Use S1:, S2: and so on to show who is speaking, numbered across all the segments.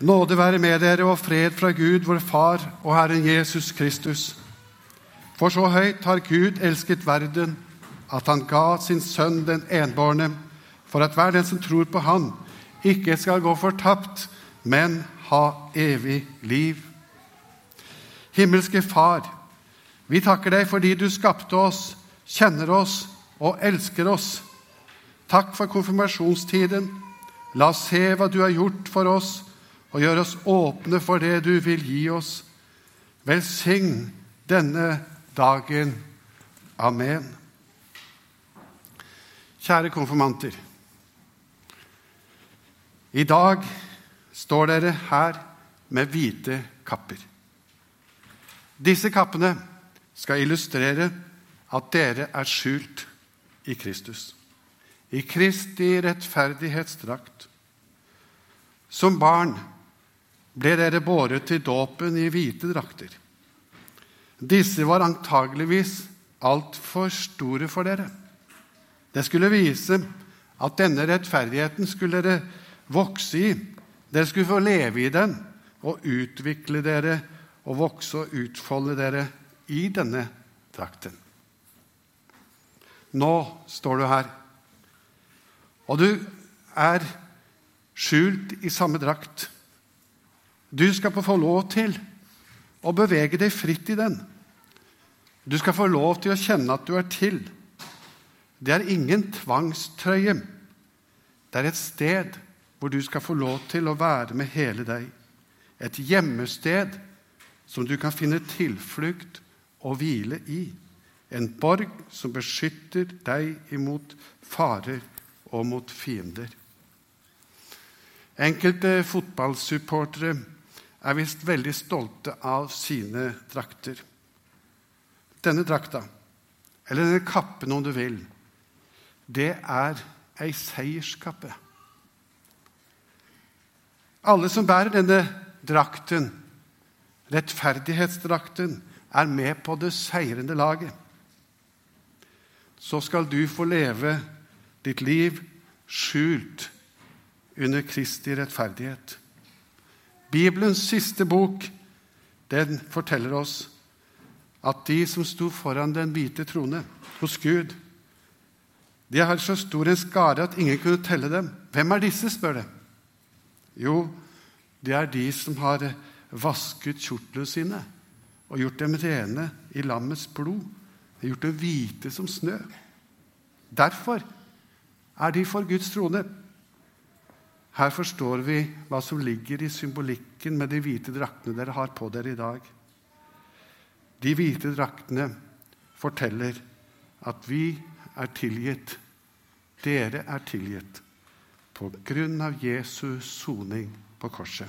S1: Nåde være med dere og fred fra Gud, vår Far og Herren Jesus Kristus. For så høyt har Gud elsket verden, at han ga sin sønn den enbårne, for at hver den som tror på Han, ikke skal gå fortapt, men ha evig liv. Himmelske Far, vi takker deg fordi du skapte oss, kjenner oss og elsker oss. Takk for konfirmasjonstiden. La oss se hva du har gjort for oss, og gjør oss åpne for det du vil gi oss. Velsign denne dagen. Amen. Kjære konfirmanter. I dag står dere her med hvite kapper. Disse kappene skal illustrere at dere er skjult i Kristus. I Kristi rettferdighetsdrakt. Som barn ble dere båret til dåpen i hvite drakter. Disse var antageligvis altfor store for dere. Det skulle vise at denne rettferdigheten skulle dere vokse i. Dere skulle få leve i den og utvikle dere og vokse og utfolde dere i denne drakten. Nå står du her, og du er skjult i samme drakt. Du skal få lov til å bevege deg fritt i den. Du skal få lov til å kjenne at du er til. Det er ingen tvangstrøye. Det er et sted hvor du skal få lov til å være med hele deg. Et gjemmested som du kan finne tilflukt og hvile i. En borg som beskytter deg imot farer og mot fiender. Enkelte fotballsupportere er visst veldig stolte av sine drakter. Denne drakta, eller denne kappen om du vil, det er ei seierskappe. Alle som bærer denne drakten, rettferdighetsdrakten, er med på det seirende laget. Så skal du få leve ditt liv skjult under Kristi rettferdighet. Bibelens siste bok den forteller oss at de som sto foran den hvite trone hos Gud, de har så stor en skare at ingen kunne telle dem. Hvem er disse, spør det. Jo, det er de som har vasket kjortlene sine og gjort dem rene i lammets blod. De har gjort dem hvite som snø. Derfor er de for Guds trone. Her forstår vi hva som ligger i symbolikken med de hvite draktene dere har på dere i dag. De hvite draktene forteller at vi er tilgitt. Dere er tilgitt på grunn av Jesus soning på korset.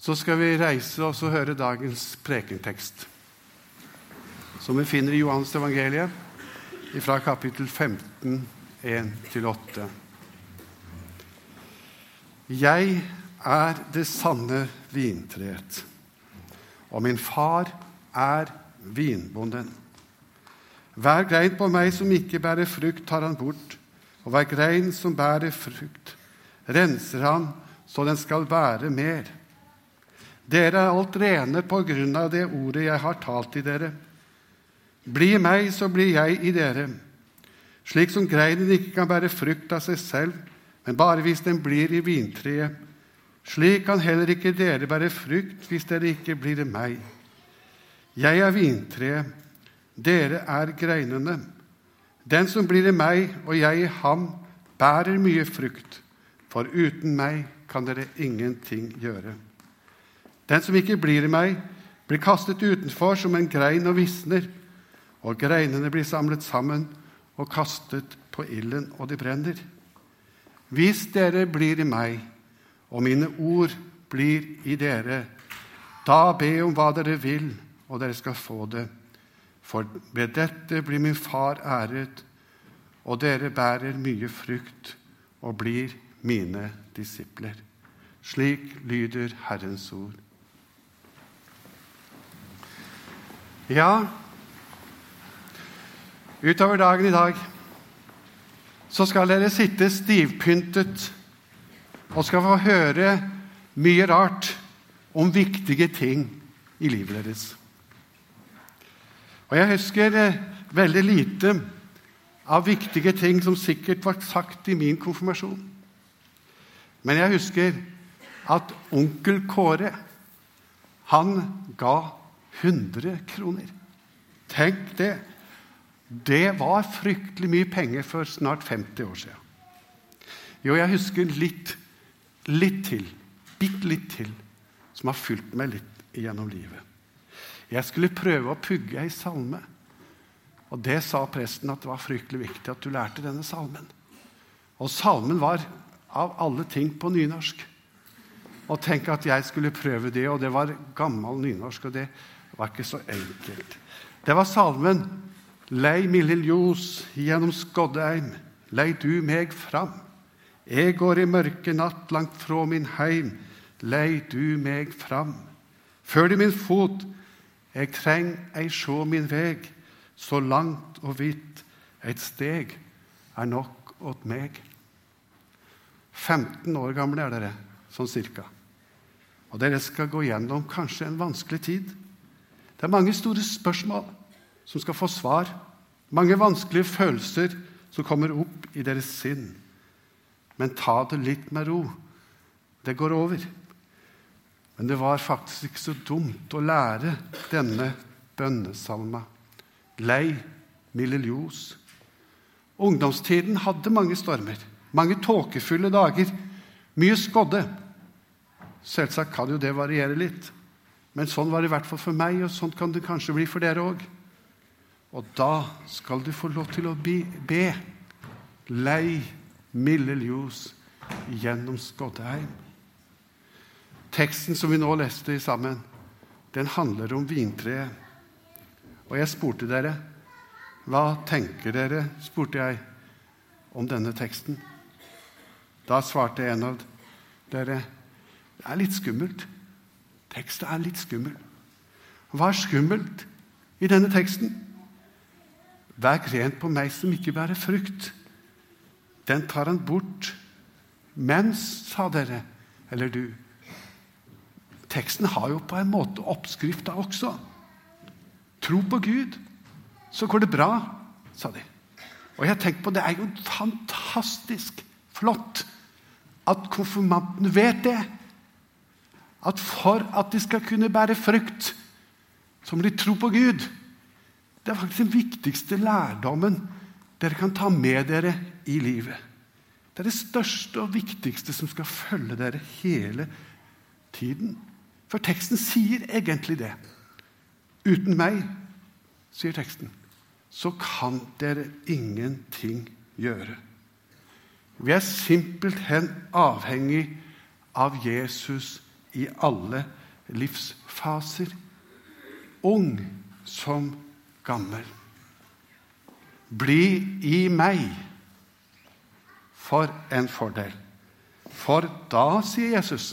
S1: Så skal vi reise oss og høre dagens prekentekst, som vi finner i Johans evangeliet, fra kapittel 15, 1-8. Jeg er det sanne vintreet, og min far er vinbonden. Hver grein på meg som ikke bærer frukt, tar han bort, og hver grein som bærer frukt, renser han så den skal bære mer. Dere er alt rene på grunn av det ordet jeg har talt til dere. Bli meg, så blir jeg i dere. Slik som greinen ikke kan bære frukt av seg selv, men bare hvis den blir i vintreet. Slik kan heller ikke dere bære frukt hvis dere ikke blir i meg. Jeg er vintreet, dere er greinene. Den som blir i meg og jeg i ham, bærer mye frukt, for uten meg kan dere ingenting gjøre. Den som ikke blir i meg, blir kastet utenfor som en grein og visner, og greinene blir samlet sammen og kastet på ilden, og de brenner. Hvis dere blir i meg, og mine ord blir i dere, da be om hva dere vil, og dere skal få det. For ved dette blir min far æret, og dere bærer mye frukt og blir mine disipler. Slik lyder Herrens ord. Ja, utover dagen i dag så skal dere sitte stivpyntet og skal få høre mye rart om viktige ting i livet deres. Og jeg husker eh, veldig lite av viktige ting som sikkert var sagt i min konfirmasjon. Men jeg husker at onkel Kåre han ga 100 kroner. Tenk det! Det var fryktelig mye penger for snart 50 år siden. Jo, jeg husker litt, litt til, bitte litt til, som har fulgt meg litt gjennom livet. Jeg skulle prøve å pugge ei salme. Og det sa presten at det var fryktelig viktig at du lærte denne salmen. Og salmen var av alle ting på nynorsk. Og tenk at jeg skulle prøve det, og det var gammel nynorsk, og det var ikke så enkelt. Det var salmen Lei milde ljos gjennom Skoddeim, lei du meg fram. Jeg går i mørke natt langt fra min heim, lei du meg fram. Du min fot, jeg treng ei sjå min veg, så langt og vidt et steg er nok åt meg. 15 år gamle er dere, sånn cirka. Og dere skal gå gjennom kanskje en vanskelig tid. Det er mange store spørsmål som skal få svar. Mange vanskelige følelser som kommer opp i deres sinn. Men ta det litt med ro. Det går over. Men det var faktisk ikke så dumt å lære denne bønnesalma. Lei milde ljos. Ungdomstiden hadde mange stormer, mange tåkefulle dager, mye skodde. Selvsagt kan jo det variere litt, men sånn var det i hvert fall for meg, og sånn kan det kanskje bli for dere òg. Og da skal du få lov til å be. Lei milde ljos gjennom Skodheim. Teksten som vi nå leste sammen, den handler om vintreet. Og jeg spurte dere hva tenker dere, spurte jeg, om denne teksten. Da svarte en av dere det er litt skummelt. Teksten er litt skummel. Hva er skummelt i denne teksten? Hver gren på meg som ikke bærer frukt, den tar han bort. Mens, sa dere, eller du Teksten har jo på en måte oppskrifta også. Tro på Gud, så går det bra, sa de. Og jeg tenkte på, Det er jo fantastisk flott at konfirmantene vet det. At for at de skal kunne bære frukt, så må de tro på Gud. Det er faktisk den viktigste lærdommen dere kan ta med dere i livet. Det er det største og viktigste som skal følge dere hele tiden. For teksten sier egentlig det. Uten meg, sier teksten, så kan dere ingenting gjøre. Vi er simpelthen avhengig av Jesus i alle livsfaser. Ung som gammel. Bli i meg. For en fordel. For da, sier Jesus,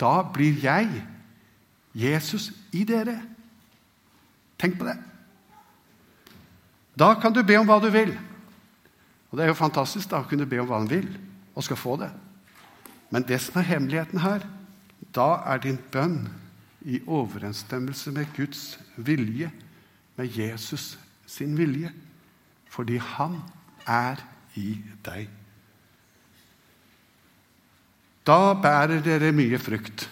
S1: da blir jeg Jesus i dere. Tenk på det. Da kan du be om hva du vil. Og Det er jo fantastisk da å kunne be om hva han vil, og skal få det. Men det som er hemmeligheten her, da er din bønn i overensstemmelse med Guds vilje med Jesus sin vilje, fordi han er i deg. Da bærer dere mye frukt.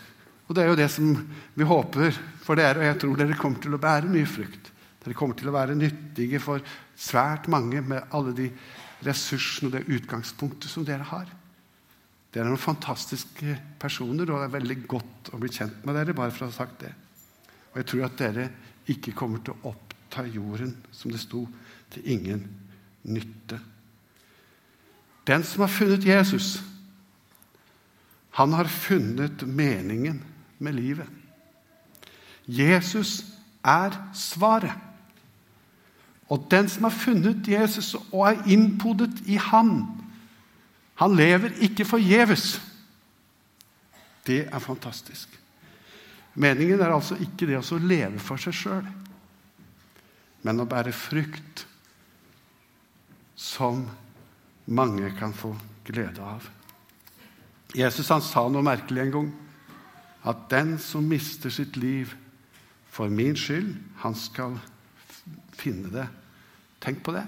S1: Og det er jo det som vi håper for dere, og jeg tror dere kommer til å bære mye frukt. Dere kommer til å være nyttige for svært mange med alle de ressursene og det utgangspunktet som dere har. Dere er noen fantastiske personer, og det er veldig godt å bli kjent med dere. bare for å ha sagt det. Og jeg tror at dere ikke kommer til å opp ta jorden, som det sto, til ingen nytte. Den som har funnet Jesus, han har funnet meningen med livet. Jesus er svaret. Og den som har funnet Jesus og er innpodet i ham, han lever ikke forgjeves. Det er fantastisk. Meningen er altså ikke det å leve for seg sjøl men å bære frukt som mange kan få glede av. Jesus han sa noe merkelig en gang. At den som mister sitt liv for min skyld, han skal finne det. Tenk på det.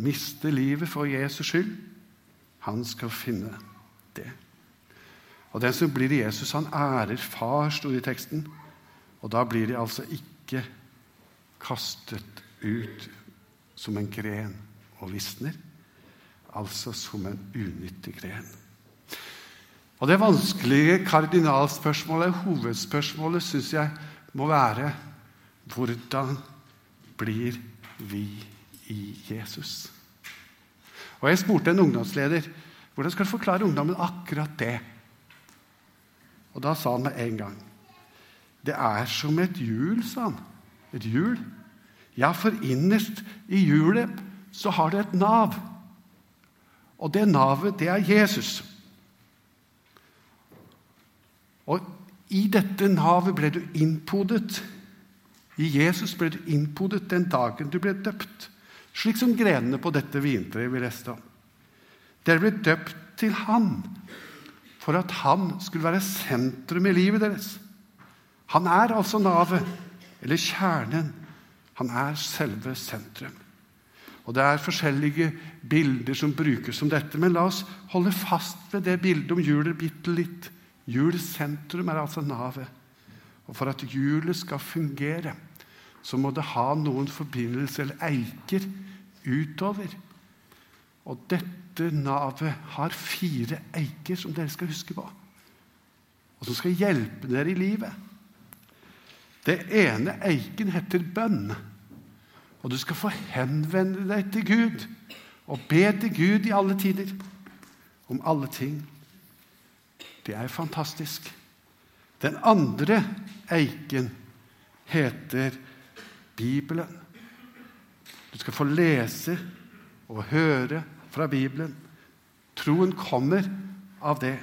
S1: Miste livet for Jesus skyld. Han skal finne det. Og den som blir Jesus, han ærer far, sto det i teksten. Og da blir de altså ikke kastet ut som en gren og visner, altså som en unyttig gren. Og Det vanskelige kardinalspørsmålet, hovedspørsmålet, syns jeg må være hvordan blir vi i Jesus? Og Jeg spurte en ungdomsleder hvordan skal du forklare ungdommen akkurat det. Og Da sa han med en gang det er som et hjul, sa han. Et hjul. Ja, for innerst i hjulet så har det et nav. Og det navet, det er Jesus. Og i dette navet ble du innpodet. I Jesus ble du innpodet den dagen du ble døpt. Slik som grenene på dette vintreet vi leste om. Dere ble døpt til Han for at Han skulle være sentrum i livet deres. Han er altså navet, eller kjernen. Han er selve sentrum. Og Det er forskjellige bilder som brukes om dette, men la oss holde fast ved det bildet om hjulet bitte litt. Hjulets sentrum er altså navet. Og For at hjulet skal fungere, så må det ha noen forbindelse eller eiker utover. Og dette navet har fire eiker som dere skal huske på, og som skal hjelpe dere i livet. Det ene eiken heter bønn. Og du skal få henvende deg til Gud og be til Gud i alle tider om alle ting. Det er fantastisk. Den andre eiken heter Bibelen. Du skal få lese og høre fra Bibelen. Troen kommer av det.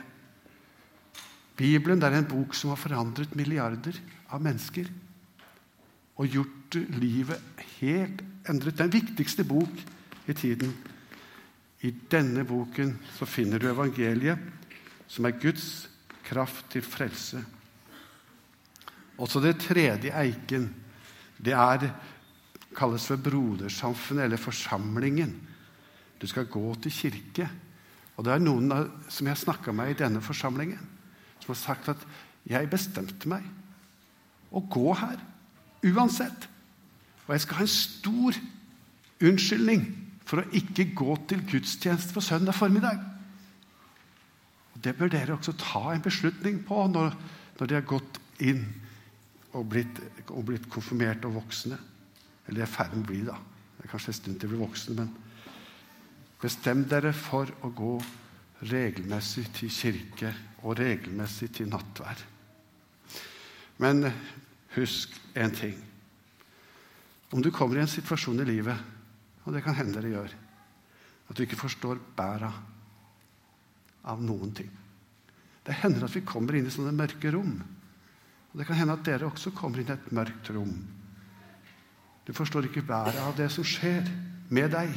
S1: Bibelen er en bok som har forandret milliarder av mennesker og gjort livet helt endret. Den viktigste bok i tiden. I denne boken så finner du evangeliet, som er Guds kraft til frelse. Også det tredje eiken, det er, kalles for brodersamfunnet, eller forsamlingen. Du skal gå til kirke. Og det er noen som jeg snakka med i denne forsamlingen, som har sagt at 'jeg bestemte meg å gå her'. Uansett. Og jeg skal ha en stor unnskyldning for å ikke gå til gudstjeneste på søndag formiddag. Og det bør dere også ta en beslutning på når, når de har gått inn og blitt, og blitt, konfirmert og voksne. Eller er ferd med å bli, da. Det er kanskje en stund til å bli voksne, men bestem dere for å gå regelmessig til kirke og regelmessig til nattvær. Men Husk én ting. Om du kommer i en situasjon i livet, og det kan hende det gjør, at du ikke forstår bæra av noen ting Det hender at vi kommer inn i sånne mørke rom. Og Det kan hende at dere også kommer inn i et mørkt rom. Du forstår ikke bæret av det som skjer med deg.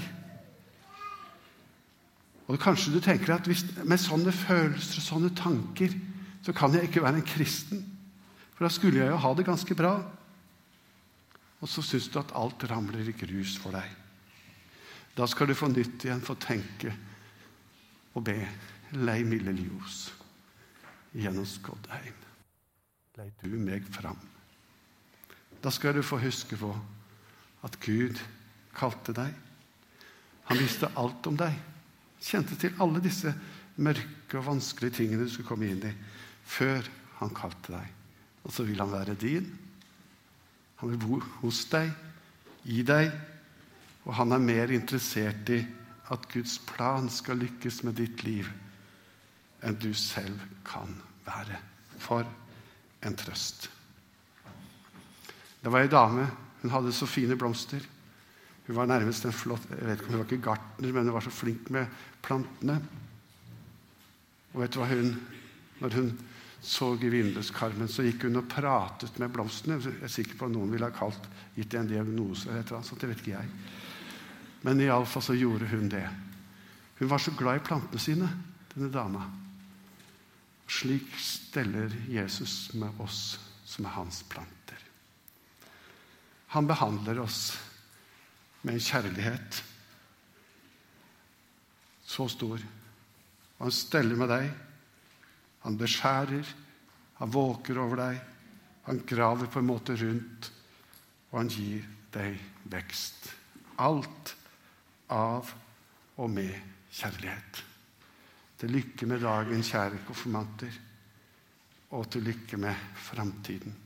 S1: Og Kanskje du tenker at hvis, med sånne følelser og sånne tanker så kan jeg ikke være en kristen. For da skulle jeg jo ha det ganske bra. Og så syns du at alt ramler i grus for deg. Da skal du få nytt igjen få tenke og be. Lei milde ljos gjennom Skodheim. Lei du meg fram. Da skal du få huske på at Gud kalte deg. Han visste alt om deg. Kjente til alle disse mørke og vanskelige tingene du skulle komme inn i, før han kalte deg. Og så vil han være din. Han vil bo hos deg, i deg, og han er mer interessert i at Guds plan skal lykkes med ditt liv enn du selv kan være. For en trøst. Det var ei dame. Hun hadde så fine blomster. Hun var nærmest en flott jeg vet ikke om Hun var ikke gartner, men hun var så flink med plantene. Og vet du hva hun Når hun så i vinduskarmen, så gikk hun og pratet med blomstene. Jeg er sikker på at noen ville ha kalt, gitt en diagnose eller et eller annet sånt. Det vet ikke jeg. Men iallfall så gjorde hun det. Hun var så glad i plantene sine, denne dama. Slik steller Jesus med oss som er hans planter. Han behandler oss med en kjærlighet så stor. Og han steller med deg. Han beskjærer. Han våker over deg. Han graver på en måte rundt, og han gir deg vekst. Alt av og med kjærlighet. Til lykke med dagen, kjære konfirmanter, og til lykke med framtiden.